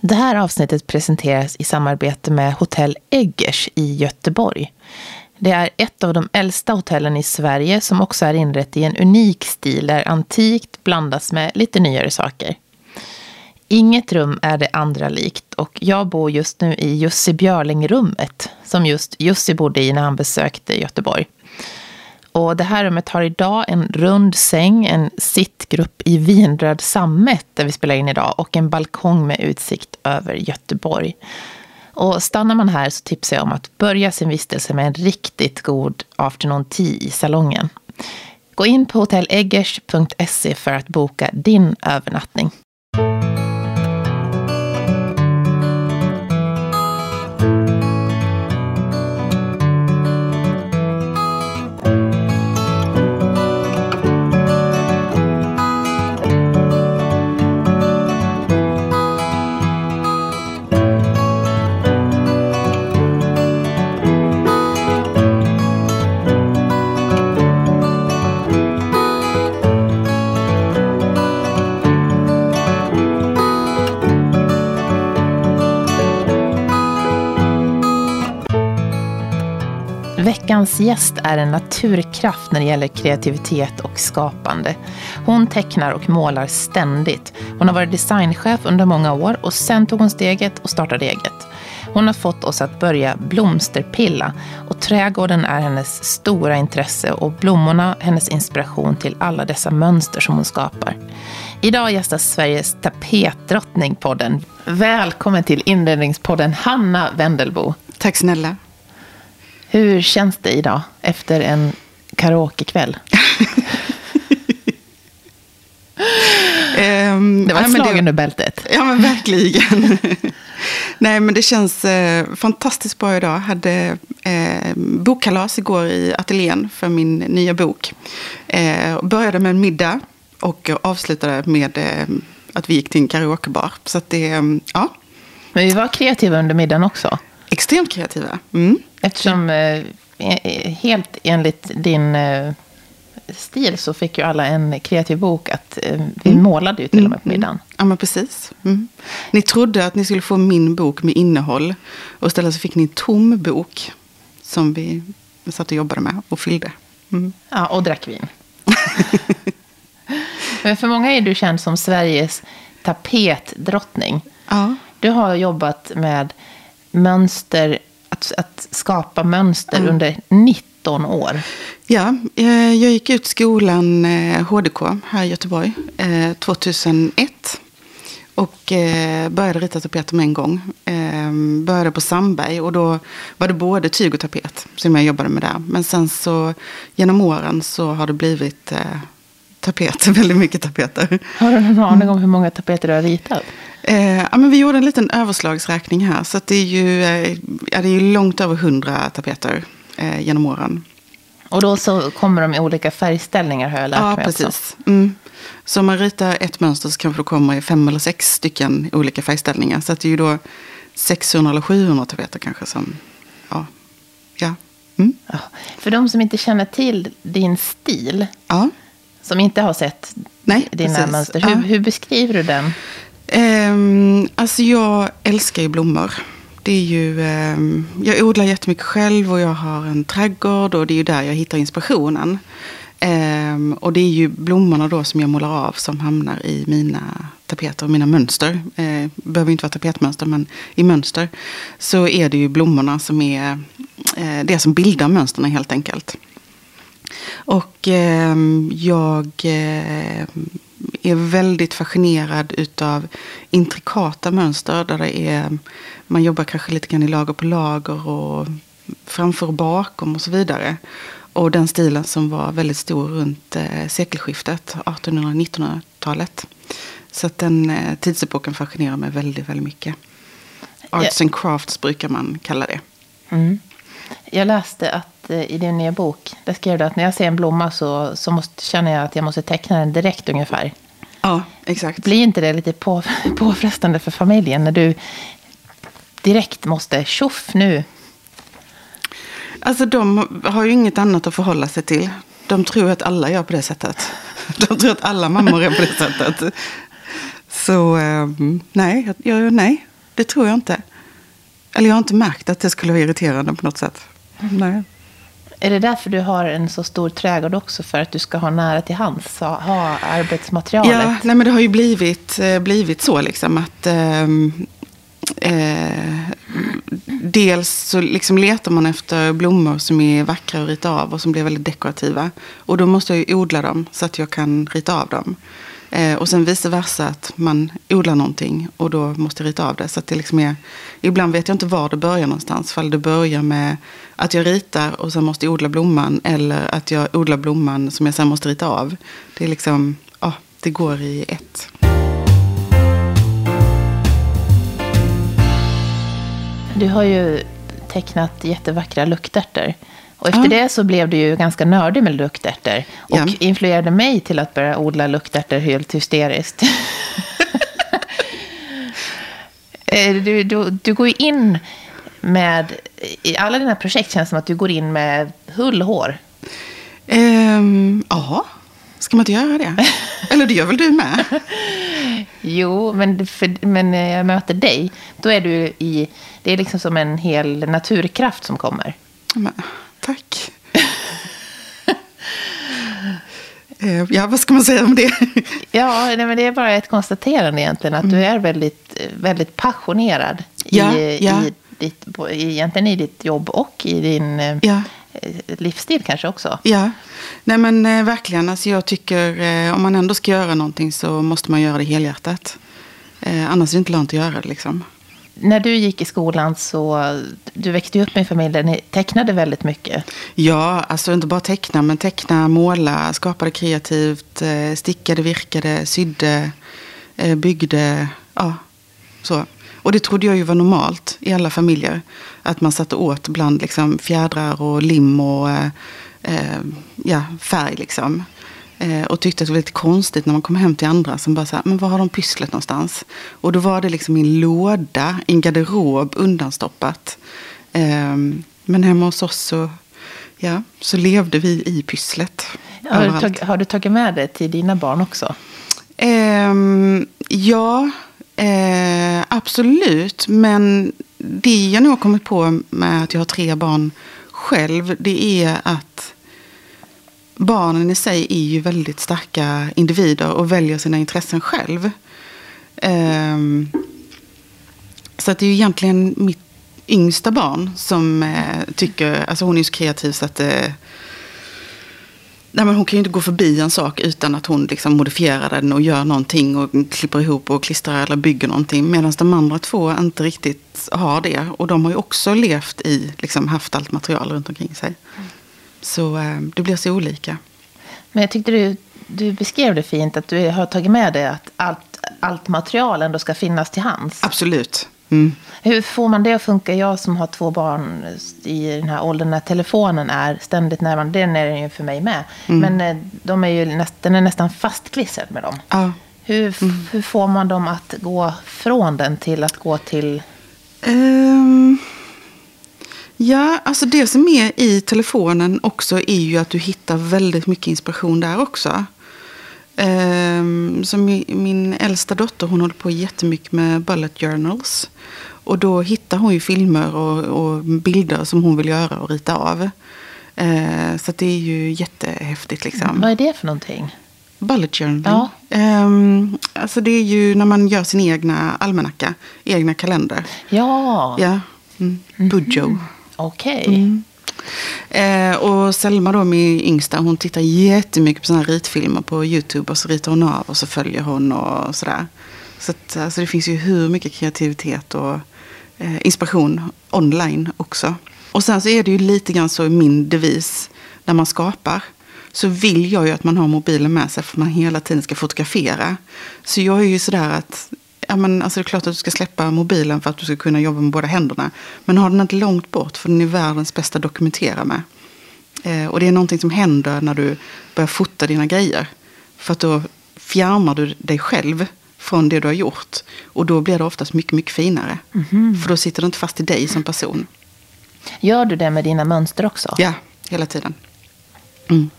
Det här avsnittet presenteras i samarbete med Hotell Eggers i Göteborg. Det är ett av de äldsta hotellen i Sverige som också är inrett i en unik stil där antikt blandas med lite nyare saker. Inget rum är det andra likt och jag bor just nu i Jussi Björling-rummet som just Jussi bodde i när han besökte Göteborg. Och det här rummet har idag en rund säng, en sittgrupp i vinröd sammet där vi spelar in idag och en balkong med utsikt över Göteborg. Och stannar man här så tipsar jag om att börja sin vistelse med en riktigt god afternoon tea i salongen. Gå in på hotelleggers.se för att boka din övernattning. Veckans gäst är en naturkraft när det gäller kreativitet och skapande. Hon tecknar och målar ständigt. Hon har varit designchef under många år och sen tog hon steget och startade eget. Hon har fått oss att börja blomsterpilla och trädgården är hennes stora intresse och blommorna hennes inspiration till alla dessa mönster som hon skapar. Idag gästas Sveriges tapetdrottning podden. Välkommen till inredningspodden Hanna Wendelbo. Tack snälla. Hur känns det idag efter en karaokekväll? um, det var ett slag under bältet. Ja, men verkligen. nej, men det känns eh, fantastiskt bra idag. Jag hade eh, bokkalas igår i ateljén för min nya bok. Eh, började med en middag och avslutade med eh, att vi gick till en karaokebar. Så att det, ja. Men vi var kreativa under middagen också. Extremt kreativa. Mm. Eftersom eh, helt enligt din eh, stil så fick ju alla en kreativ bok att eh, vi mm. målade ju till och med på mm. middagen. Ja, men precis. Mm. Ni trodde att ni skulle få min bok med innehåll. Och istället så fick ni en tom bok som vi satt och jobbade med och fyllde. Mm. Ja, och drack vin. men för många är du känd som Sveriges tapetdrottning. Ja. Du har jobbat med mönster, att, att skapa mönster mm. under 19 år. Ja, eh, jag gick ut skolan HDK eh, här i Göteborg 2001. Eh, och började rita tapeter med en gång. Började på Sandberg och då var det både tyg och tapet som jag jobbade med där. Men sen så genom åren så har det blivit tapeter, väldigt mycket tapeter. Har du någon aning om hur många tapeter du har ritat? Eh, ja, men vi gjorde en liten överslagsräkning här. Så det är ju, eh, ja, det är ju långt över hundra tapeter eh, genom åren. Och då så kommer de i olika färgställningar har jag lärt ja, mig precis. också. Mm. Så om man ritar ett mönster så kanske det kommer fem eller sex stycken olika färgställningar. Så det är ju då 600 eller 700 tapeter kanske som, ja. ja. Mm. ja. För de som inte känner till din stil. Ja. Som inte har sett Nej, dina precis. mönster. Hur, hur beskriver du den? Um, alltså jag älskar ju blommor. Det är ju, um, jag odlar jättemycket själv och jag har en trädgård och det är ju där jag hittar inspirationen. Um, och det är ju blommorna då som jag målar av som hamnar i mina tapeter och mina mönster. Uh, behöver inte vara tapetmönster men i mönster. Så är det ju blommorna som är uh, det som bildar mönstren helt enkelt. Och eh, jag är väldigt fascinerad utav intrikata mönster. Där det är, man jobbar kanske lite grann i lager på lager och framför och bakom och så vidare. Och den stilen som var väldigt stor runt eh, sekelskiftet, 1800-1900-talet. Så att den eh, tidsepoken fascinerar mig väldigt, väldigt mycket. Arts and crafts brukar man kalla det. Mm. Jag läste att eh, i din nya bok, där skrev du att när jag ser en blomma så, så måste, känner jag att jag måste teckna den direkt ungefär. Ja, exakt. Blir inte det lite på, påfrestande för familjen när du direkt måste, tjoff nu? Alltså de har ju inget annat att förhålla sig till. De tror att alla gör på det sättet. De tror att alla mammor är på det sättet. Så um, nej, jag, nej, det tror jag inte. Eller jag har inte märkt att det skulle vara irriterande på något sätt. Nej. Är det därför du har en så stor trädgård också? För att du ska ha nära till hands, ha, ha arbetsmaterialet? Ja, nej, men det har ju blivit, eh, blivit så liksom att ehm, eh, dels så liksom letar man efter blommor som är vackra att rita av och som blir väldigt dekorativa. Och då måste jag ju odla dem så att jag kan rita av dem. Eh, och sen vice versa att man odlar någonting och då måste jag rita av det. Så att det liksom är, ibland vet jag inte var det börjar någonstans. Fall det börjar med att jag ritar och sen måste jag odla blomman. Eller att jag odlar blomman som jag sen måste rita av. Det är liksom, ja, det går i ett. Du har ju tecknat jättevackra luktärtor. Och efter Ja. det så blev du ju ganska nördig med luktärtor. Och Ja. influerade mig till att börja odla luktärtor helt hysteriskt. Eh, du, du, du går ju in med... I alla dina projekt känns det som att du går in med hull hår. Ehm, ja, ska man inte göra det? Eller det gör väl du med? Jo, men, för, men när jag möter dig, då är du i... Det är liksom som en hel naturkraft som kommer. Men, tack. Eh, ja, vad ska man säga om det? Ja, nej, men det är bara ett konstaterande egentligen. Att du är väldigt, väldigt passionerad Ja, i, ja. i, ditt, egentligen i ditt jobb och i din Ja. eh, livsstil kanske också. Ja, nej men eh, verkligen. Alltså jag tycker om man ändå ska göra någonting så måste man göra det helhjärtat. Annars är det inte lönt att göra det liksom. När du gick i skolan så, du växte ju upp med en familj där ni tecknade väldigt mycket. Ja, alltså inte bara teckna, men teckna, måla, skapade kreativt, eh, stickade, virkade, sydde, eh, byggde, ja, så. Och det trodde jag ju var normalt i alla familjer. Att man satte åt bland liksom fjädrar och lim och eh, eh, ja, färg liksom. Eh, och tyckte att det var lite konstigt när man kom hem till andra som bara så här, men var har de pysslet någonstans? Och då var det liksom i en låda, i en garderob undanstoppat. Eh, men hemma hos oss så, ja, så levde vi i pysslet. Har du, tag, har du tagit med det till dina barn också? Ehm, ja, eh, absolut. Men det jag nog har kommit på med att jag har tre barn själv, det är att barnen i sig är ju väldigt starka individer och väljer sina intressen själv. Um, så att det är ju egentligen mitt yngsta barn som eh, tycker, alltså hon är ju så kreativ så att eh, Nej, men hon kan ju inte gå förbi en sak utan att hon liksom modifierar den och gör någonting och klipper ihop och klistrar eller bygger någonting. Medan de andra två inte riktigt har det. Och de har ju också levt i, liksom haft allt material runt omkring sig. Mm. Så eh, det blir så olika. Men jag tyckte du, du beskrev det fint, att du har tagit med det att allt, allt material ändå ska finnas till hands. Absolut. Mm. Hur får man det att funka? Jag som har två barn i den här åldern när telefonen är ständigt närvarande, den är den ju för mig med. Men eh, de är ju näst, den är nästan fastklistrad med dem. Ja. Hur, hur får man dem att gå från den till att gå till... Ehm, ja, alltså det som är i telefonen också är ju att du hittar väldigt mycket inspiration där också. Um, som min, min äldsta dotter hon håller på jättemycket med bullet journals. Och då hittar hon ju filmer och, och bilder som hon vill göra och rita av. Eh, så det är ju jättehäftigt liksom. Vad är det för någonting? Bullet journaling. Ja. Ehm, alltså det är ju när man gör sin egna almanacka, egna kalender. Ja, Ja, mm. Bujo okej. Mm. Eh, och Selma då, min yngsta, hon tittar jättemycket på såna här ritfilmer på YouTube. Och så ritar hon av och så följer hon och sådär. Så att, alltså, det finns ju hur mycket kreativitet och eh, inspiration online också. Och sen så är det ju lite grann så i min devis när man skapar. Så vill jag ju att man har mobilen med sig för att man hela tiden ska fotografera. Så jag är ju sådär att Ja, men alltså det är klart att du ska släppa mobilen för att du ska kunna jobba med båda händerna. Men ha den inte långt bort för den är världens bästa att dokumentera med. Eh, och det är någonting som händer när du börjar fota dina grejer. För att då fjärmar du dig själv från det du har gjort. Och då blir det oftast mycket, mycket finare. För då sitter det inte fast i dig som person. Gör du det med dina mönster också? Ja, hela tiden. Mm.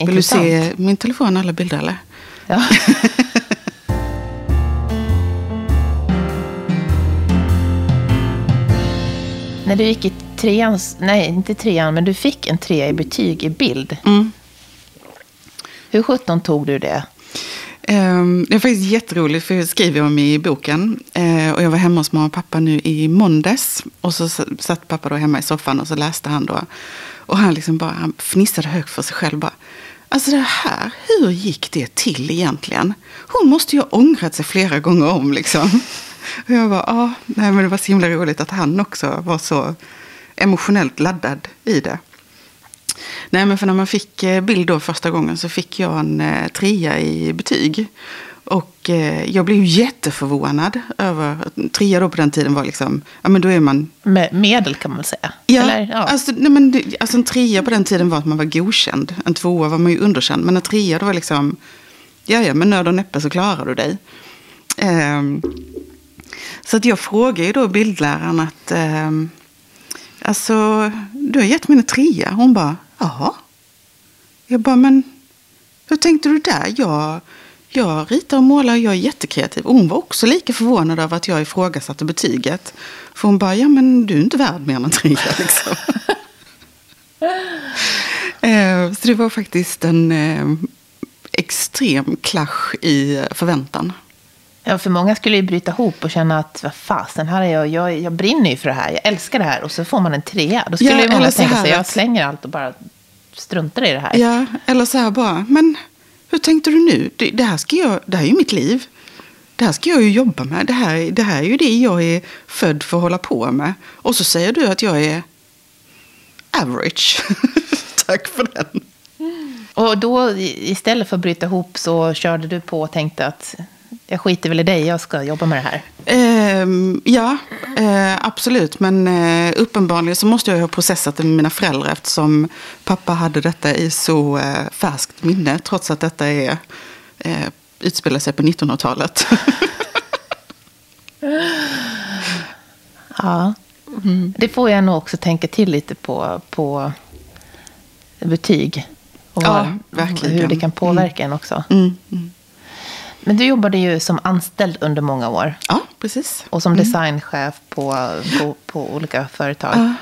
Vill du se min telefon alla bilder eller? Ja. När du gick i trean, nej inte trean, men du fick en trea i betyg i bild. Mm. Hur sjutton tog du det? Ehm, Det är faktiskt jätteroligt, för jag skriver om i boken. Eh, Och jag var hemma hos mamma och pappa nu i måndags. Och så satt pappa då hemma i soffan och så läste han då. Och han liksom bara han fnissade högt för sig själv. Bara, alltså det här, hur gick det till egentligen? Hon måste ju ha ångrat sig flera gånger om liksom. Och jag bara, ah, nej men det var så himla roligt att han också var så emotionellt laddad i det. Nej, men för när man fick eh, bild då första gången så fick jag en eh, trea i betyg. Och eh, jag blev ju jätteförvånad över, trea då på den tiden var liksom, ja men då är man, Med medel kan man väl säga? ja, Eller, ja. Alltså, nej, men, alltså en trea på den tiden var att man var godkänd. En tvåa var man ju underkänd, men en trea då var liksom, ja ja, med nöd och näppe så klarar du dig. Ehm, så att jag frågade ju då bildläraren att, ehm, alltså, du har gett mig en trea. Hon bara, ja. Jag bara, men hur tänkte du där? Jag, jag ritar och målar, jag är jättekreativ. Och hon var också lika förvånad över att jag ifrågasatte betyget. För hon bara, ja men du är inte värd mer än en trea liksom. Eh, Så det var faktiskt en eh, extrem clash i förväntan. Ja, för många skulle ju bryta ihop och känna att vad fasen, här är jag, jag, jag brinner ju för det här, jag älskar det här och så får man en trea. Då skulle Ja, ju många tänka sig, jag slänger allt och bara struntar i det här. Ja, eller så här bara, men hur tänkte du nu? Det, det, här, ska jag, det här är ju mitt liv. Det här ska jag ju jobba med. Det här, det här är ju det jag är född för att hålla på med. Och så säger du att jag är average. Tack för den. Och då istället för att bryta ihop så körde du på och tänkte att jag skiter väl i dig, jag ska jobba med det här. Ehm, ja, eh, absolut. Men eh, uppenbarligen så måste jag ha processat det med mina föräldrar eftersom pappa hade detta i så eh, färskt minne trots att detta är, eh, utspelar sig på 1900-talet. Ja. Mm. Det får jag nog också tänka till lite på, på betyg. Och Ja, vad- verkligen. hur det kan påverka en också. Mm, mm. Men du jobbade ju som anställd under många år. Ja, precis. Och som designchef på, på, på olika företag. Ja.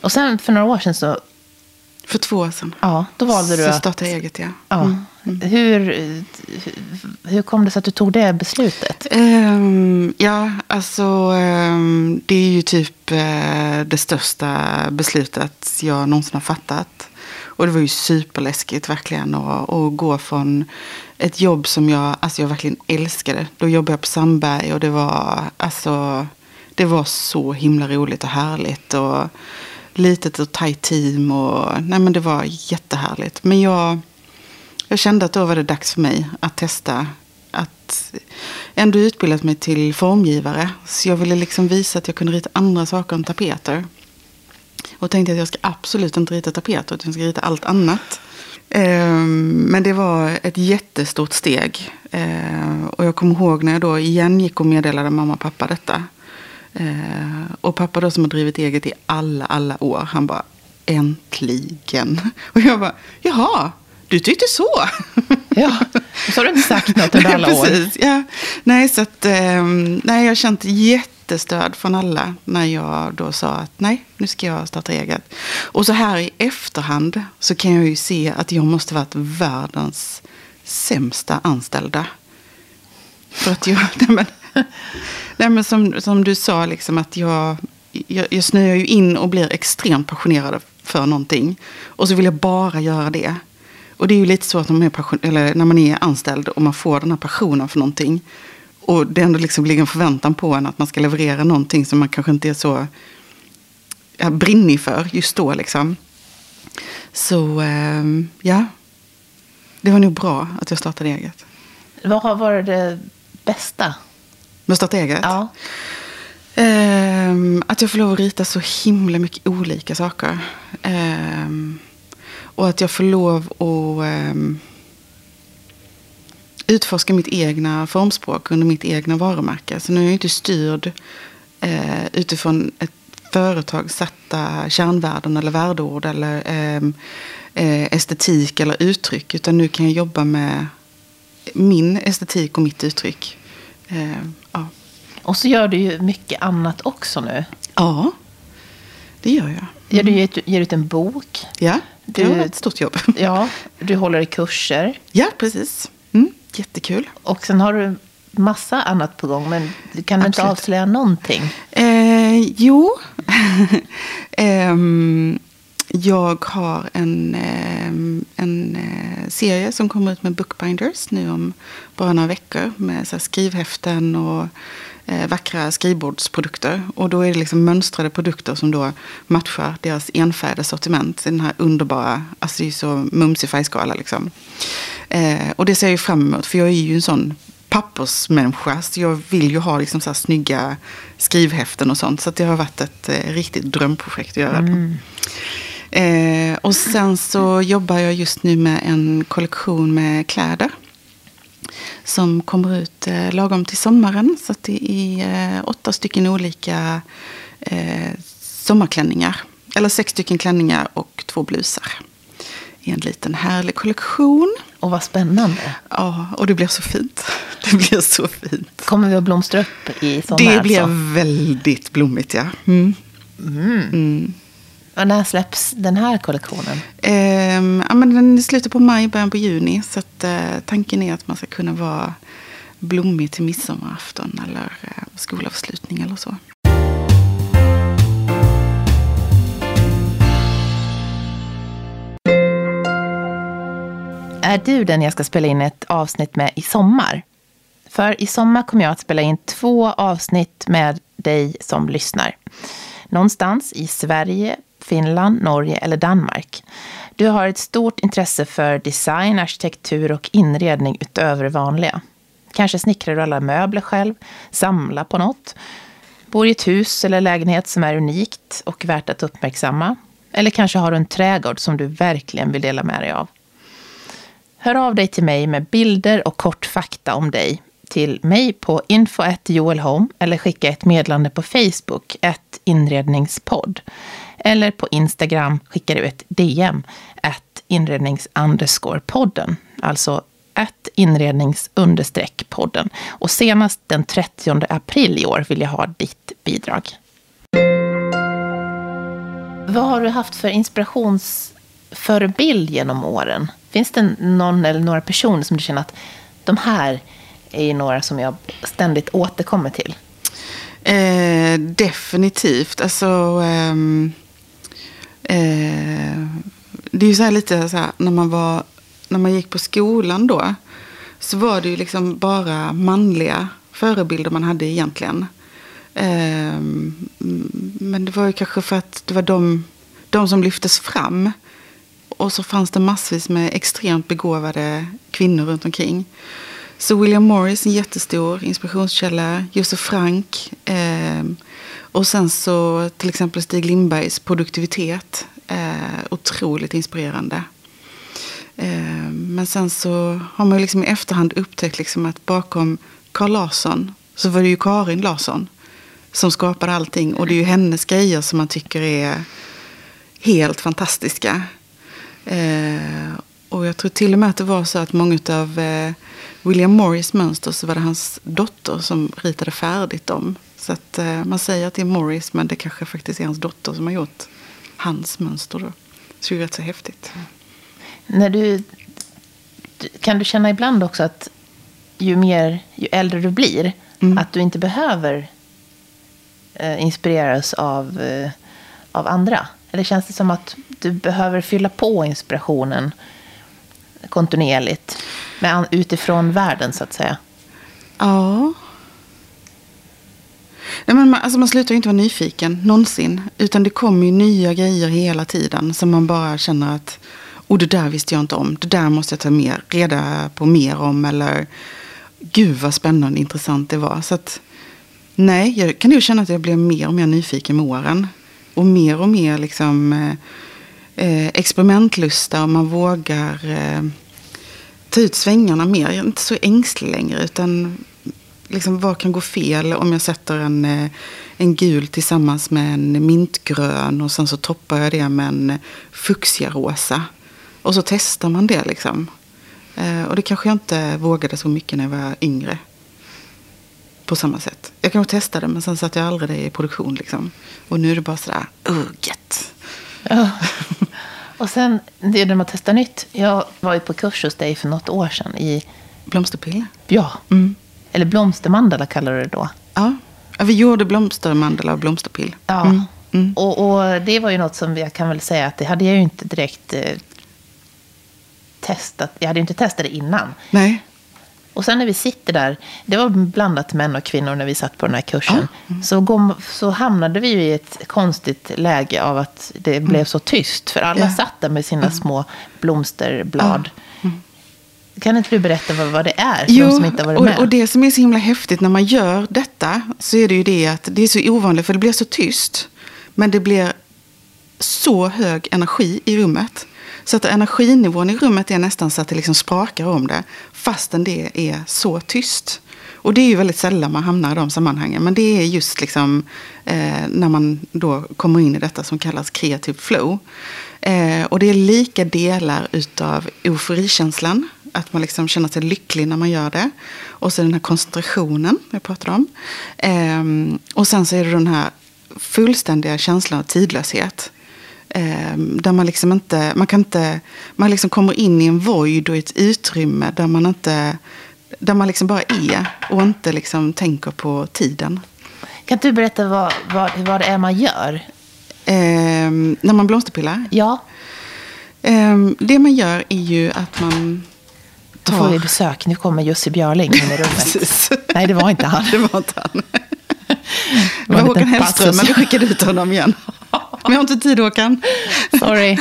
Och sen för några år sedan så, För två år sedan. ja, då valde du Så att... startade jag eget, ja. Ja. Hur, hur kom det sig att du tog det beslutet? Ehm, ja, alltså ehm, det är ju typ eh, det största beslutet jag någonsin har fattat. Och det var ju superläskigt verkligen att, att gå från ett jobb som jag, alltså jag verkligen älskade. Då jobbade jag på Sandberg och det var, alltså, det var så himla roligt och härligt. Och litet och tajt team och nej men det var jättehärligt. Men jag, jag kände att då var det dags för mig att testa att ändå utbildat mig till formgivare. Så jag ville liksom visa att jag kunde rita andra saker än tapeter. Och tänkte att jag ska absolut inte rita tapeter, utan jag ska rita allt annat. Ehm, Men det var ett jättestort steg. Ehm, Och jag kommer ihåg när jag då igen gick och meddelade mamma och pappa detta. Ehm, Och pappa då som har drivit eget i alla, alla år, han bara äntligen. Och jag bara, jaha, du tyckte så? Ja, så har du inte sagt något under alla år. Precis, ja. Nej, så att, nej, jag har känt jättestöd från alla när jag då sa att nej, nu ska jag starta eget. Och så här i efterhand så kan jag ju se att jag måste varit världens sämsta anställda. För att jag, nej men, nej men som, som du sa, liksom att jag, jag, jag snöar ju in och blir extremt passionerad för någonting. Och så vill jag bara göra det. Och det är ju lite så att när man är, passion, eller när man är anställd och man får den här passionen för någonting. Och det ändå liksom ligger en förväntan på en att man ska leverera någonting som man kanske inte är så ja, brinnig för just då. Liksom. Så ehm, ja, det var nog bra att jag startade eget. Vad har varit det bästa? Men starta eget? Ja. Ehm, att jag får lov att rita så himla mycket olika saker. Ehm, och att jag får lov att ehm, utforska mitt egna formspråk under mitt egna varumärke. Så nu är jag inte styrd eh, utifrån ett företag satta kärnvärden eller värdeord eller ehm, eh, estetik eller uttryck. Utan nu kan jag jobba med min estetik och mitt uttryck. Ehm, ja. Och så gör du ju mycket annat också nu. Ja. Det gör jag. Ja, du ger, ger ut en bok. Ja, det Du- var ett stort jobb. Ja, du håller i kurser. Ja, precis. Mm, jättekul. Och sen har du massa annat på gång. Men du kan inte Absolut. avslöja någonting. Eh, jo. Ehm, jag har en, ehm, en eh, serie som kommer ut med Bookbinders nu om bara några veckor. Med så här, skrivhäften och eh, vackra skrivbordsprodukter. Och då är det liksom mönstrade produkter som då matchar deras enfärgade sortiment. Den här underbara, alltså det är så mumsig färgskala liksom. Eh, och det ser jag ju fram emot, för jag är ju en sån pappersmänniska. Så jag vill ju ha liksom så här snygga skrivhäften och sånt. Så att det har varit ett eh, riktigt drömprojekt att göra. Eh, och sen så jobbar jag just nu med en kollektion med kläder. Som kommer ut eh, lagom till sommaren. Så det är eh, åtta stycken olika eh, sommarklänningar. Eller sex stycken klänningar och två blusar. I en liten härlig kollektion. Och vad spännande. Ja, och det blir så fint. Det blir så fint. Kommer vi att blomstra upp i sommar Det blir alltså? väldigt blommigt, ja. Mm. Mm. Och när släpps den här kollektionen? Ehm, ja, men den är slutet på maj, början på juni. Så att, eh, tanken är att man ska kunna vara blommig till midsommarafton eller eh, skolavslutning eller så. Är du den jag ska spela in ett avsnitt med i sommar? För i sommar kommer jag att spela in två avsnitt med dig som lyssnar. Någonstans i Sverige, Finland, Norge eller Danmark. Du har ett stort intresse för design, arkitektur och inredning utöver det vanliga. Kanske snickrar du alla möbler själv, samlar på något. Bor i ett hus eller lägenhet som är unikt och värt att uppmärksamma. Eller kanske har du en trädgård som du verkligen vill dela med dig av. Hör av dig till mig med bilder och kort fakta om dig till mig på info.joelhome eller skicka ett meddelande på Facebook, ett inredningspodd. Eller på Instagram skickar du ett DM, att inrednings underscore podden, alltså att inrednings understreck podden. Och senast den 30 april i år vill jag ha ditt bidrag. Vad har du haft för inspirationsförebild genom åren? Finns det någon eller några personer som du känner att de här är ju några som jag ständigt återkommer till? Eh, definitivt. Alltså, ehm, eh, det är ju så här lite så här, när man var när man gick på skolan då. Så var det ju liksom bara manliga förebilder man hade egentligen. Eh, men det var ju kanske för att det var de, de som lyftes fram. Och så fanns det massvis med extremt begåvade kvinnor runt omkring. Så William Morris, en jättestor inspirationskälla. Josef Frank. Eh, och sen så till exempel Stig Lindbergs produktivitet. Eh, otroligt inspirerande. Eh, men sen så har man ju liksom i efterhand upptäckt liksom att bakom Carl Larsson så var det ju Karin Larsson som skapade allting. Och det är ju hennes grejer som man tycker är helt fantastiska. Eh, och jag tror till och med att det var så att många av eh, William Morris mönster så var det hans dotter som ritade färdigt dem. Så att eh, man säger att det är Morris men det kanske faktiskt är hans dotter som har gjort hans mönster då. Så det är rätt så häftigt. När du, kan du känna ibland också att ju, mer, ju äldre du blir, Mm. att du inte behöver eh, inspireras av, eh, av andra? Eller känns det som att du behöver fylla på inspirationen kontinuerligt med, utifrån världen, så att säga? Ja. Nej, men man, alltså man slutar ju inte vara nyfiken någonsin. Utan det kommer ju nya grejer hela tiden som man bara känner att och det där visste jag inte om. Det där måste jag ta mer, reda på mer om. Eller gud vad spännande och intressant det var. Så att, nej, jag kan ju känna att jag blir mer och mer nyfiken med åren. Och mer och mer liksom eh, eh experimentlusta och man vågar eh, ta ut svängarna mer. Jag är inte så ängslig längre. Utan liksom, vad kan gå fel om jag sätter en, eh, en gul tillsammans med en mintgrön. Och sen så toppar jag det med en fuchsia-rosa. Och så testar man det liksom. Eh, och det kanske jag inte vågade så mycket när jag var yngre. På samma sätt. Jag kanske testade men sen satte jag aldrig det i produktion. Liksom. Och nu är det bara sådär, uh, gött. Ja. Och sen, det är när man testar nytt. Jag var ju på kurs hos dig för något år sedan i, Blomsterpille. ja, Mm. Eller blomstermandala kallar du det då. Ja. ja, vi gjorde blomstermandel av blomsterpill. Ja. Mm. Mm. Och, och det var ju något som jag kan väl säga att det hade jag ju inte direkt eh, testat. Jag hade ju inte testat det innan. Nej. Och sen när vi sitter där, det var blandat män och kvinnor när vi satt på den här kursen. Så, går, så hamnade vi ju i ett konstigt läge av att det blev så tyst. För alla Ja. satt där med sina små blomsterblad. Kan inte du berätta vad, vad det är för de som inte har varit och, med? och det som är så himla häftigt när man gör detta så är det ju det att det är så ovanligt för det blir så tyst. Men det blir så hög energi i rummet. Så att energinivån i rummet är nästan så att det liksom sprakar om det. Fastän det är så tyst. Och det är ju väldigt sällan man hamnar i de sammanhangen. Men det är just liksom eh, när man då kommer in i detta som kallas kreativ flow. Eh, och det är lika delar utav euforikänslan. Att man liksom känner sig lycklig när man gör det. Och så den här koncentrationen jag pratade om. Eh, och sen så är det den här fullständiga känslan av tidlöshet. Eh, där man liksom inte, man kan inte, man liksom kommer in i en void och ett utrymme där man inte, där man liksom bara är och inte liksom tänker på tiden. Kan du berätta vad, vad, vad det är man gör? Eh, när man blomsterpillar. Ja, Eh, det man gör är ju att man då får vi besök. Nu kommer Jussi Björling in i rummet. Nej, det var inte han. Det var inte han. Det var Håkan Hellström, men vi skickade ut honom igen. Men jag har inte tid Håkan. Sorry.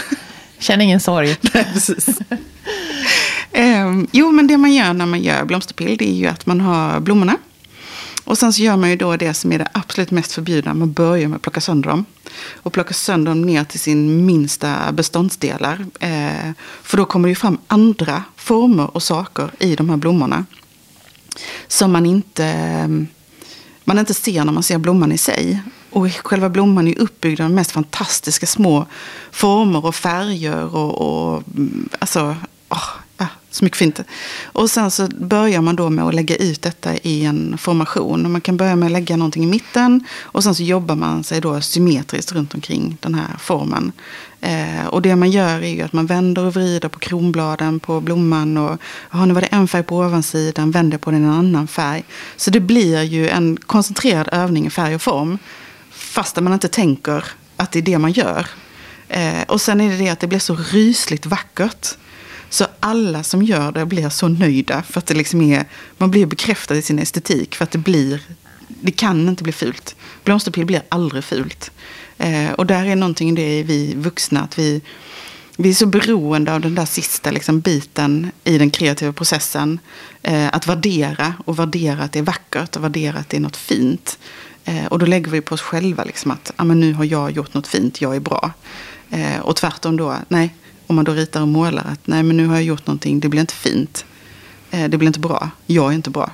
Känn ingen sorg. Nej, precis. Ehm, jo, men det man gör när man gör blomsterpill det är ju att man har blommorna. Och sen så gör man ju då det som är det absolut mest förbjudna. Man börjar med att plocka sönder dem. Och plocka sönder dem ner till sin minsta beståndsdelar. Eh, för då kommer det ju fram andra former och saker i de här blommorna. Som man inte, man inte ser när man ser blomman i sig. Och själva blomman är uppbyggd av de mest fantastiska små former och färger. Och, och mm, alltså, oh Smyckfint. så mycket fint. Och sen så börjar man då med att lägga ut detta i en formation. Och man kan börja med att lägga någonting i mitten. Och sen så jobbar man sig då symmetriskt runt omkring den här formen. Eh, och det man gör är ju att man vänder och vrider på kronbladen på blomman. Och aha, nu var det en färg på ovansidan, vänder på den en annan färg. Så det blir ju en koncentrerad övning i färg och form. Fast man inte tänker att det är det man gör. Eh, och sen är det det att det blir så rysligt vackert. Så alla som gör det blir så nöjda. För att det liksom är, man blir bekräftad i sin estetik. För att det blir, det kan inte bli fult. Blomsterpill blir aldrig fult. Eh, och där är någonting i det vi vuxna, att vi, vi är så beroende av den där sista liksom, biten i den kreativa processen. Eh, att värdera och värdera att det är vackert och värdera att det är något fint. Eh, och då lägger vi på oss själva liksom, att ah, men nu har jag gjort något fint, jag är bra. Eh, och tvärtom då, nej, om man då ritar och målar att nej men nu har jag gjort någonting, det blir inte fint. Eh, det blir inte bra, jag är inte bra.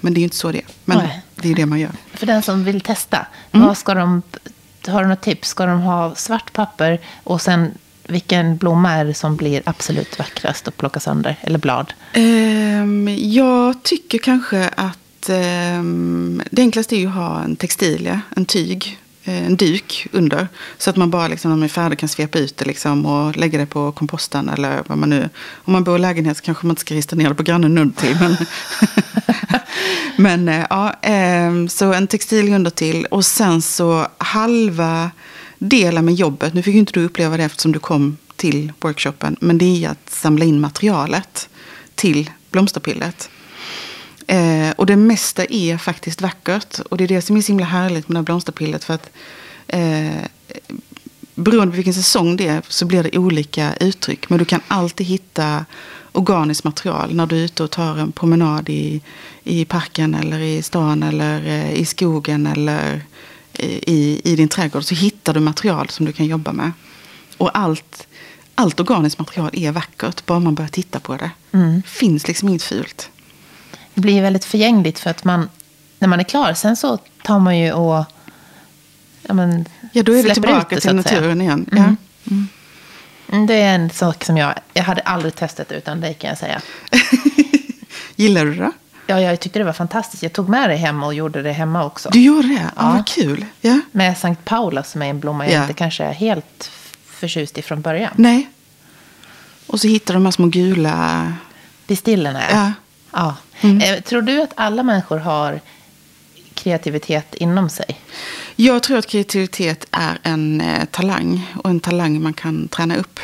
Men det är ju inte så det är. Men Nej. det är det man gör. För den som vill testa, Mm. vad ska de, har du något tips? Ska de ha svart papper och sen vilken blomma är det som blir absolut vackrast att plocka sönder? Eller blad? Ehm, jag tycker kanske att ehm, det enklaste är att ha en textilia, en tyg, en duk under. Så att man bara liksom, när man är färdig kan svepa ut det liksom, och lägga det på komposten. Eller vad man nu... Om man bor i lägenhet så kanske man inte ska rista ner det på grannen under till. Men, men eh, ja, ehm, så en textil under till. Och sen så halva delen med jobbet. Nu fick ju inte du uppleva det eftersom du kom till workshopen. Men det är att samla in materialet till blomsterpillet. Eh, och det mesta är faktiskt vackert. Och det är det som är så himla härligt med det här blomsterpillet. För att eh, beroende på vilken säsong det är så blir det olika uttryck. Men du kan alltid hitta organiskt material när du är ute och tar en promenad i, i parken eller i stan eller eh, i skogen eller i, i din trädgård. Så hittar du material som du kan jobba med. Och allt, allt organiskt material är vackert bara man börjar titta på det. Mm. finns liksom inget fult. Det blir väldigt förgängligt för att man, när man är klar, sen så tar man ju och ja, men, Ja, då är det tillbaka det, till naturen igen. Mm. Ja. Mm, Det är en sak som jag, jag hade aldrig testat utan dig kan jag säga. Gillar du det? Ja, jag tyckte det var fantastiskt. Jag tog med det hem och gjorde det hemma också. Du gjorde det? Ja, vad kul. Ja. Med Sankt Paula som är en blomma jag Ja. inte kanske är helt förtjust i från början. Nej. Och så hittar de här små gula... Distillerna, Ja. Ja. Mm. Eh, Tror du att alla människor har kreativitet inom sig? Jag tror att kreativitet är en eh, talang. Och en talang man kan träna upp.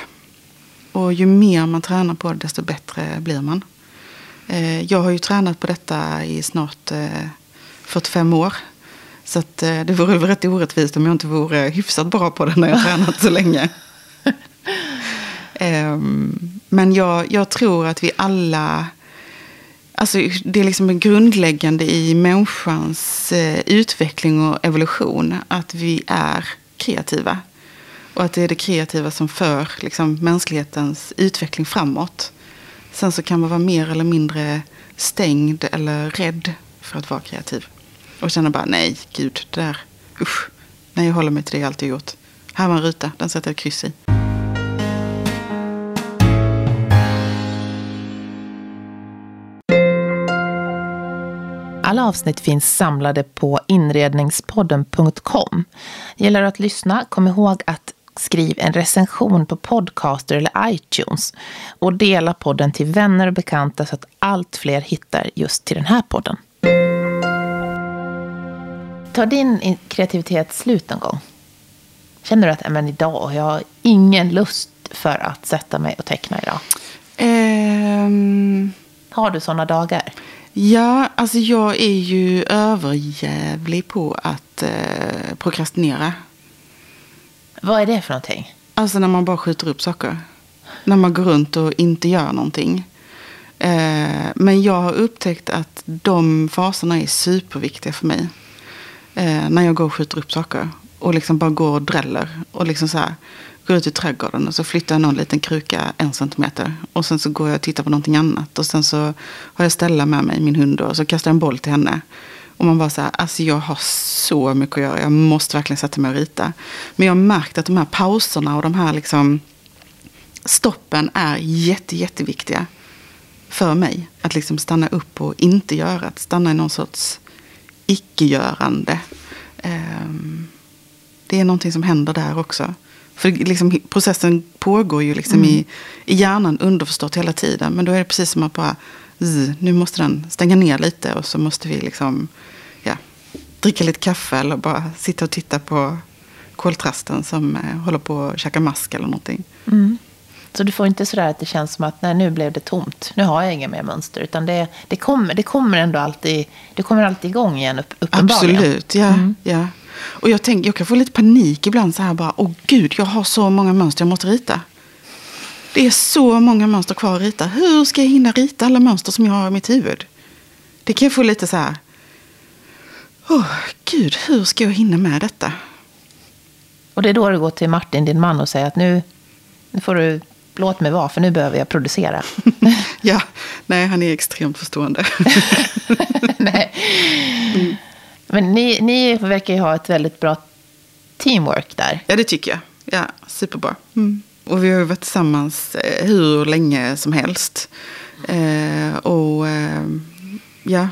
Och ju mer man tränar på det, desto bättre blir man. Eh, jag har ju tränat på detta i snart eh, 45 år. Så att, det vore väl rätt orättvist om jag inte vore hyfsat bra på det när jag har tränat så länge. Ehm, men jag, jag tror att vi alla... Alltså, det är liksom grundläggande i människans eh, utveckling och evolution att vi är kreativa. Och att det är det kreativa som för liksom, mänsklighetens utveckling framåt. Sen så kan man vara mer eller mindre stängd eller rädd för att vara kreativ. Och känna bara, nej, gud, det där, usch. Nej, jag håller mig till det jag alltid gjort. Här var en ruta, den sätter jag ett kryss i. Alla avsnitt finns samlade på inredningspodden.com. Gäller att lyssna, kom ihåg att skriv en recension på Podcaster eller iTunes och dela podden till vänner och bekanta så att allt fler hittar just till den här podden. Tar din kreativitet slut någon gång? Känner du att "Nej, men idag, jag har ingen lust för att sätta mig och teckna idag? Ehm, Har du sådana dagar? Ja, alltså jag är ju överjävlig på att eh, prokrastinera. Vad är det för någonting? Alltså när man bara skjuter upp saker. När man går runt och inte gör någonting. Eh, men jag har upptäckt att de faserna är superviktiga för mig. Eh, när jag går och skjuter upp saker. Och liksom bara går och dräller. Och liksom så här, går ut i trädgården och så flyttar jag någon liten kruka en centimeter. Och sen så går jag och tittar på någonting annat. Och sen så har jag Stella med mig, min hund. Och så kastar jag en boll till henne. Och man bara så här, alltså jag har så mycket att göra. Jag måste verkligen sätta mig och rita. Men jag har märkt att de här pauserna och de här liksom stoppen är jätte, jätteviktiga för mig. Att liksom stanna upp och inte göra. Att stanna i någon sorts icke-görande. Ehm, det är någonting som händer där också. För liksom, processen pågår ju liksom i, i hjärnan underförstått hela tiden. Men då är det precis som att bara, zzz, nu måste den stänga ner lite och så måste vi liksom, ja, dricka lite kaffe eller bara sitta och titta på koltrasten som eh, håller på att käka mask eller någonting. Så du får inte sådär att det känns som att nej, nu blev det tomt. Nu har jag inga mer mönster. Utan det, det, kommer, det kommer ändå alltid, det kommer alltid igång igen upp, uppenbarligen. Absolut, ja. ja. Och jag, tänk, jag kan få lite panik ibland så här bara, åh gud, jag har så många mönster jag måste rita. Det är så många mönster kvar att rita. Hur ska jag hinna rita alla mönster som jag har i mitt huvud? Det kan jag få lite så här, åh gud, hur ska jag hinna med detta? Och det är då du går till Martin, din man, och säger att nu, nu får du låt mig vara, för nu behöver jag producera. ja, nej, han är extremt förstående. nej. Men ni, ni verkar ju ha ett väldigt bra teamwork där. Ja, det tycker jag. Ja, superbra. Mm. Och vi har ju varit tillsammans eh, hur länge som helst. Eh, och eh, ja,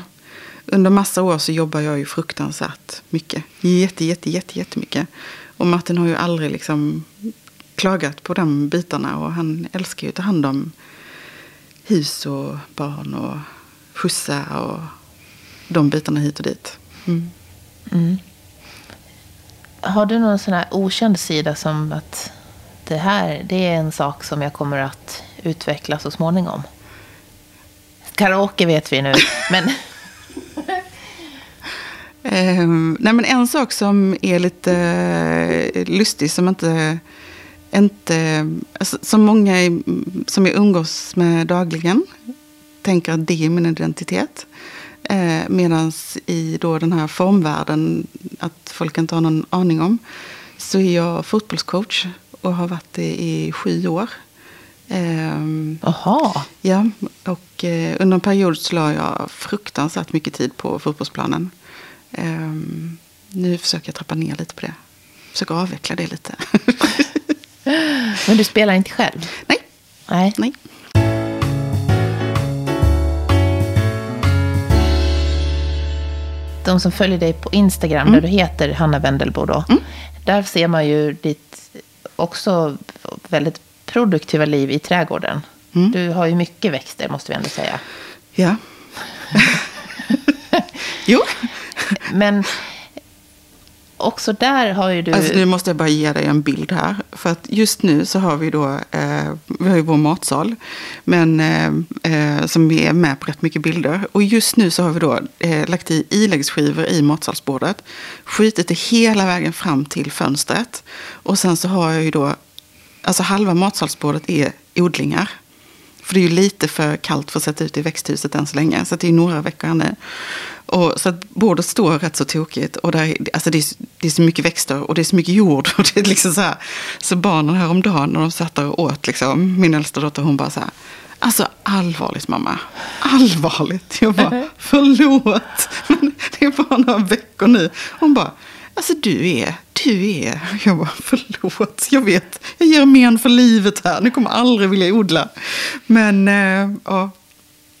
under massa år så jobbar jag ju fruktansvärt mycket. Jätte, jätte, jätte, jättemycket. Och Martin har ju aldrig liksom klagat på de bitarna. Och han älskar ju att ta hand om hus och barn och skjutsa och de bitarna hit och dit. Mm. Har du någon sån här okänd sida som att det här det är en sak som jag kommer att utveckla så småningom? Karaoke vet vi nu, men Ehm, nej men en sak som är lite eh, lustig som inte, inte alltså, som många i- som jag umgås med dagligen tänker att det är min identitet. Eh, Medan i då den här formvärlden, att folk inte har någon aning om, så är jag fotbollscoach och har varit det i sju år. Ehm, Jaha. Ja, och eh, under en period så la jag fruktansvärt mycket tid på fotbollsplanen. Ehm, nu försöker jag trappa ner lite på det. Försöker avveckla det lite. Men du spelar inte själv? nej, Nej. nej. De som följer dig på Instagram, Mm. där du heter Hanna Wendelbo då. Där ser man ju ditt också väldigt produktiva liv i trädgården. Mm. Du har ju mycket växter, måste vi ändå säga. Ja. jo. Men också där har ju du... Alltså, nu måste jag bara ge dig en bild här. För att just nu så har vi då, eh, vi har ju vår matsal. Men eh, eh som vi är med på rätt mycket bilder. Och just nu så har vi då eh, lagt i iläggsskivor i matsalsbordet. Skjutit det hela vägen fram till fönstret. Och sen så har jag ju då, alltså halva matsalsbordet är odlingar. För det är ju lite för kallt för att sätta ut i växthuset än så länge. Så det är några veckor här nu. Och, så att bordet står rätt så tokigt. Och där, alltså det, är, det är så mycket växter och det är så mycket jord. Och det är liksom så, här, så barnen häromdagen när de satt där och åt, liksom, min äldsta dotter, hon bara så här. Alltså allvarligt mamma. Allvarligt. Jag bara, förlåt. Men det är bara några veckor nu. Hon bara, alltså du är, du är. Jag bara, förlåt. Jag vet, jag ger men för livet här. Ni kommer aldrig vilja odla. Men, eh, ja.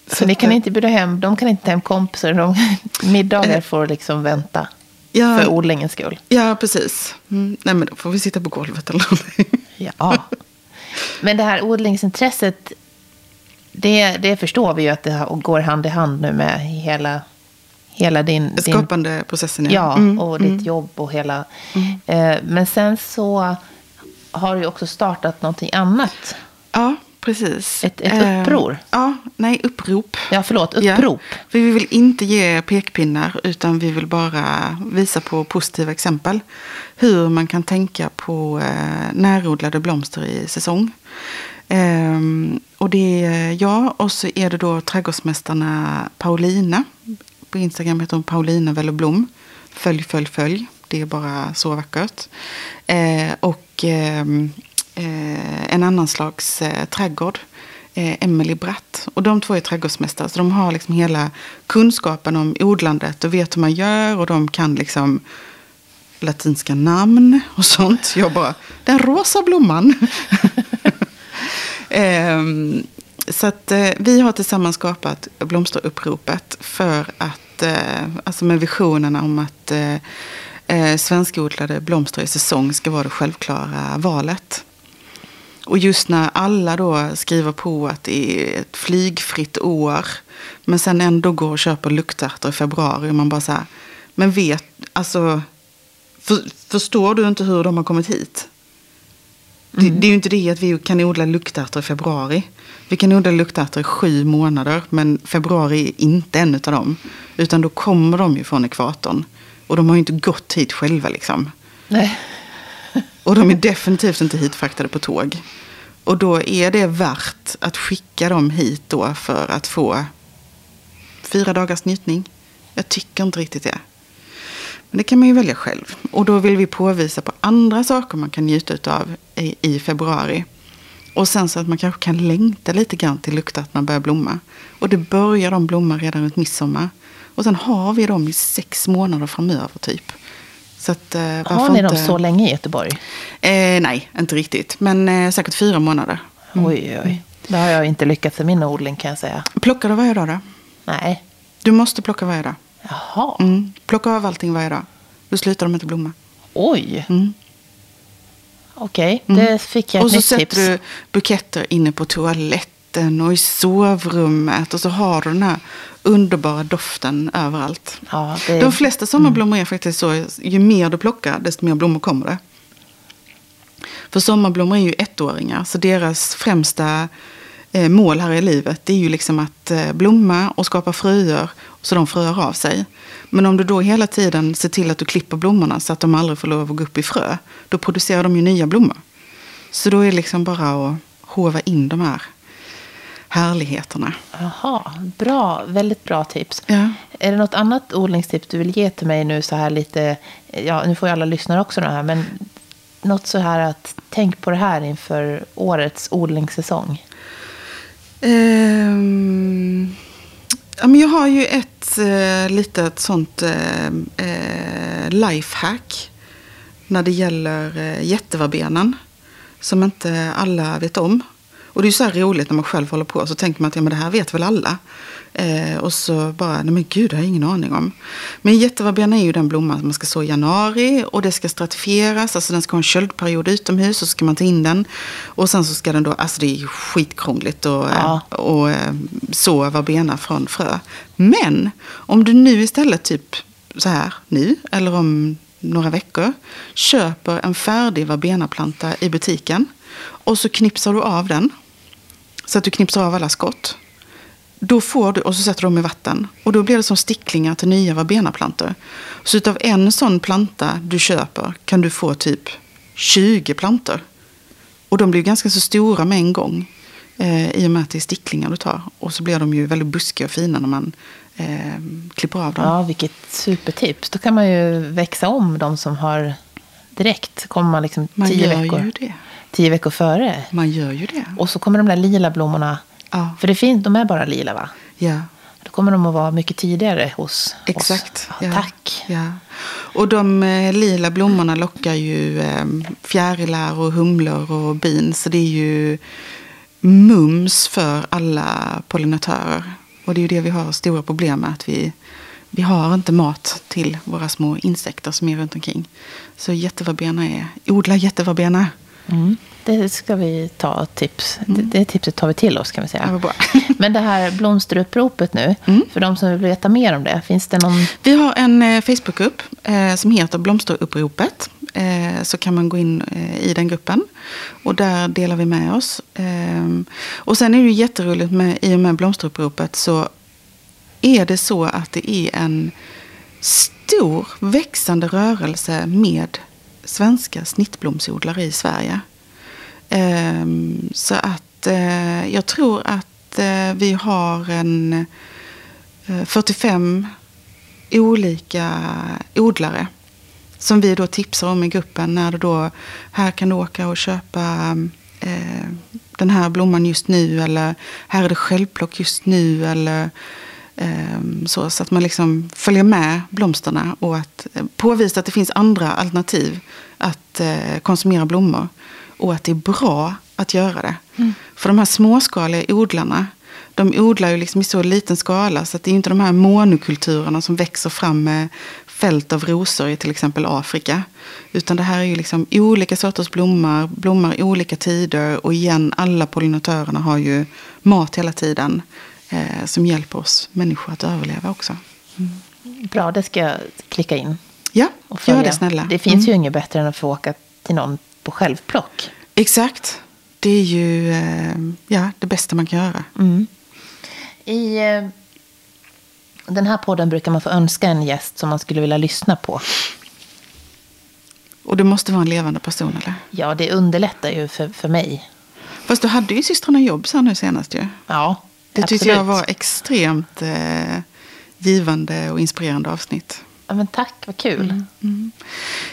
så ni kan eh, inte bjuda hem, de kan inte ta hem kompisar, de, middagar får liksom vänta. Ja. För odlingens skull. Ja, precis. Mm, nej, men då får vi sitta på golvet eller någonting. Ja. Men det här odlingsintresset, det, det förstår vi ju att det går hand i hand nu med hela, hela din... Skapande processen, ja, Mm, och ditt jobb och hela... Eh, men sen så har du också startat någonting annat. Ja, precis. Ett- ett Eh, uppror. Ja, nej, upprop. Ja, förlåt, Ja, upprop. för vi vill inte ge pekpinnar, utan vi vill bara visa på positiva exempel. Hur man kan tänka på eh, närodlade blomster i säsong. Ehm, och det är jag och så är det då trädgårdsmästarna Paulina. På Instagram heter hon Paulina Velloblom. Följ, följ, följ. Det är bara så vackert. Eh, och ehm, eh, en annan slags eh, trädgård. Eh, Emily Bratt. Och de två är trädgårdsmästare. Så de har liksom hela kunskapen om odlandet och vet hur man gör. Och de kan liksom latinska namn och sånt. Jag bara, den rosa blomman. eh, så att eh, vi har tillsammans skapat blomsteruppropet för att, eh, alltså med visionerna om att eh, eh, svenskodlade blomster i säsong ska vara det självklara valet. Och just när alla då skriver på att det är ett flygfritt år, men sen ändå går och köper luktärtor i februari, och man bara så här, men vet, alltså, för, förstår du inte hur de har kommit hit? Det, det är ju inte det att vi kan odla luktärtor i februari. Vi kan odla luktärtor i sju månader, men februari är inte en av dem. Utan då kommer de ju från ekvatorn. Och de har ju inte gått hit själva liksom. Nej. Och de är definitivt inte hitfraktade på tåg. Och då är det värt att skicka dem hit då för att få fyra dagars njutning. Jag tycker inte riktigt det. Men det kan man ju välja själv. Och då vill vi påvisa på andra saker man kan njuta av i, i februari. Och sen så att man kanske kan längta lite grann till luktärtorna börjar blomma. Och det börjar de blomma redan runt midsommar. Och sen har vi dem i sex månader framöver typ. Så att, eh, Har ni inte... dem så länge i Göteborg? Eh, nej, inte riktigt. Men eh, säkert fyra månader. Oj, oj. Det har jag inte lyckats med min odling kan jag säga. Plockar du varje dag då? Nej. Du måste plocka varje dag. Jaha. Mm. Plocka av allting varje dag. Då slutar de inte blomma. Oj. Mm. Okej, Mm. det fick jag Och ett så nytt sätter tips. du buketter inne på toaletten och i sovrummet. Och så har du den här underbara doften överallt. Ja, det... De flesta sommarblommor är faktiskt så. Ju mer du plockar, desto mer blommor kommer det. För sommarblommor är ju ettåringar. Så deras främsta eh, mål här i livet det är ju liksom att eh, blomma och skapa fröer. Så de fröar av sig. Men om du då hela tiden ser till att du klipper blommorna så att de aldrig får lov att gå upp i frö. Då producerar de ju nya blommor. Så då är det liksom bara att hova in de här härligheterna. Jaha, bra. Väldigt bra tips. Ja. Är det något annat odlingstips du vill ge till mig nu så här lite, ja nu får ju alla lyssnare också det här, men något så här att tänk på det här inför årets odlingssäsong. Ehm, ja, men jag har ju ett eh, litet sånt eh, eh, lifehack när det gäller eh, jättevarbenen som inte alla vet om. Och det är ju så här roligt när man själv håller på. Så tänker man att ja, men det här vet väl alla. Eh, och så bara, nej men gud, det har jag ingen aning om. Men jätteverbena är ju den blomman som man ska så i januari. Och det ska stratifieras, alltså den ska ha en köldperiod utomhus. Och så ska man ta in den. Och sen så ska den då, alltså det är ju skitkrångligt att Ja. och, och eh, så verbena från frö. Men om du nu istället typ så här nu, eller om några veckor, köper en färdig verbenaplanta i butiken. Och så knipsar du av den. Så att du knipsar av alla skott. Då får du, och så sätter du dem i vatten. Och då blir det som sticklingar till nya verbenaplantor. Så utav en sån planta du köper kan du få typ 20 plantor. Och de blir ganska så stora med en gång. Eh, I och med att det är sticklingar du tar. Och så blir de ju väldigt buskiga och fina när man eh, klipper av dem. Ja, vilket supertips. Då kan man ju växa om de som har direkt. Kommer man liksom Man tio gör veckor, ju det. tio veckor före. Man gör ju det. Och så kommer de där lila blommorna. Ja. För det finns, de är bara lila va? Ja. Då kommer de att vara mycket tidigare hos Exakt. oss. Ja, Tack. Ja. Och de eh, lila blommorna lockar ju eh, fjärilar och humlor och bin. Så det är ju mums för alla pollinatörer. Och det är ju det vi har stora problem med. Att vi, vi har inte mat till våra små insekter som är runt omkring. Så jätteverbena är, odla jätteverbena. Mm. Det ska vi ta tips. Det, det tipset tar vi till oss kan vi Ja, säga. bra. Men det här blomsteruppropet nu, Mm. för de som vill veta mer om det, finns det någon... Vi har en eh, Facebookgrupp eh, som heter Blomsteruppropet. Eh, så kan man gå in eh, i den gruppen. Och där delar vi med oss. Eh, och sen är det ju jätteroligt med, i och med Blomsteruppropet så är det så att det är en stor växande rörelse med svenska snittblomsodlare i Sverige. Ehm, så att eh, jag tror att eh, vi har en eh, 45 olika odlare som vi då tipsar om i gruppen när det då här kan du åka och köpa eh, den här blomman just nu eller här är det självplock just nu eller eh, så, så att man liksom följer med blomsterna och att eh, påvisa att det finns andra alternativ att eh, konsumera blommor och att det är bra att göra det. För de här småskaliga odlarna de odlar ju liksom i så liten skala så att det är inte de här monokulturerna som växer fram med fält av rosor i till exempel Afrika. Utan det här är ju liksom olika sorters blommor, blommar i olika tider och igen alla pollinatörerna har ju mat hela tiden eh, som hjälper oss människor att överleva också. Bra, det ska jag klicka in Ja, gör det snälla. Det finns Mm. ju inget bättre än att få åka till någon på självplock. Exakt. Det är ju eh, ja, det bästa man kan göra. Mm. I eh, den här podden brukar man få önska en gäst som man skulle vilja lyssna på. Och det måste vara en levande person eller? Ja, det underlättar ju för, för mig. Fast du hade ju systrarna jobb så här nu senast ju. Ja, Det tyckte absolut. jag var extremt eh, givande och inspirerande avsnitt. Ja, men tack, vad kul.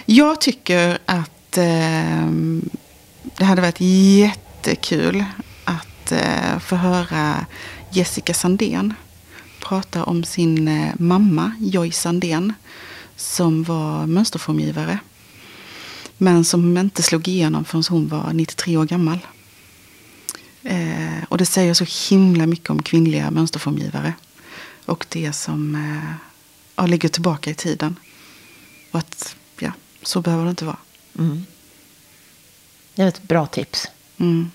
Jag tycker att eh, det hade varit jättekul att eh, få höra Jessica Sandén prata om sin eh, mamma Joy Sandén som var mönsterformgivare. Men som inte slog igenom förrän hon var 93 år gammal. Eh, och det säger så himla mycket om kvinnliga mönsterformgivare. Och det som eh, ligger tillbaka i tiden. Och att, ja, så behöver det inte vara. Mm. Det är ett bra tips. Mm.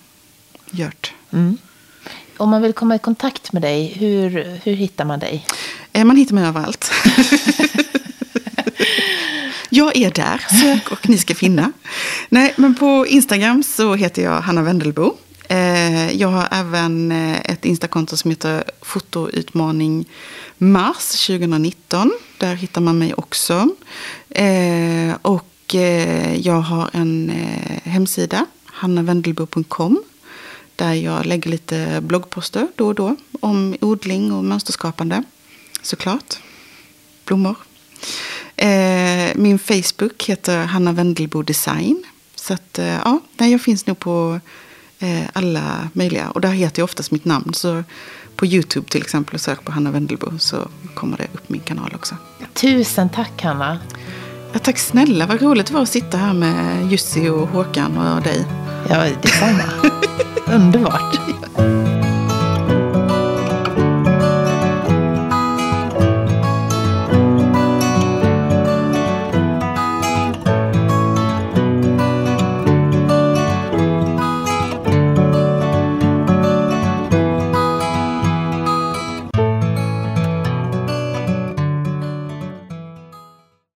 Gjort. Mm. Om man vill komma i kontakt med dig, hur, hur hittar man dig? Eh, Man hittar mig överallt. jag är där, sök och ni ska finna. Nej, men på Instagram så heter jag Hanna Wendelbo. Eh, Jag har även eh, ett Instakonto som heter Fotoutmaning Mars 2019. Där hittar man mig också. Eh, och eh, jag har en eh, hemsida, hannavendelbo.com, Där jag lägger lite bloggposter då och då om odling och mönsterskapande. Såklart. Blommor. Eh, min Facebook heter Hanna Wendelbo Design. Så att, ja, jag finns nog på alla möjliga. Och där heter jag oftast mitt namn. Så på YouTube till exempel och sök på Hanna Wendelbo så kommer det upp min kanal också. Tusen tack, Hanna. Ja, tack snälla, vad roligt det var att sitta här med Jussi och Håkan och dig. Ja, detsamma. Underbart.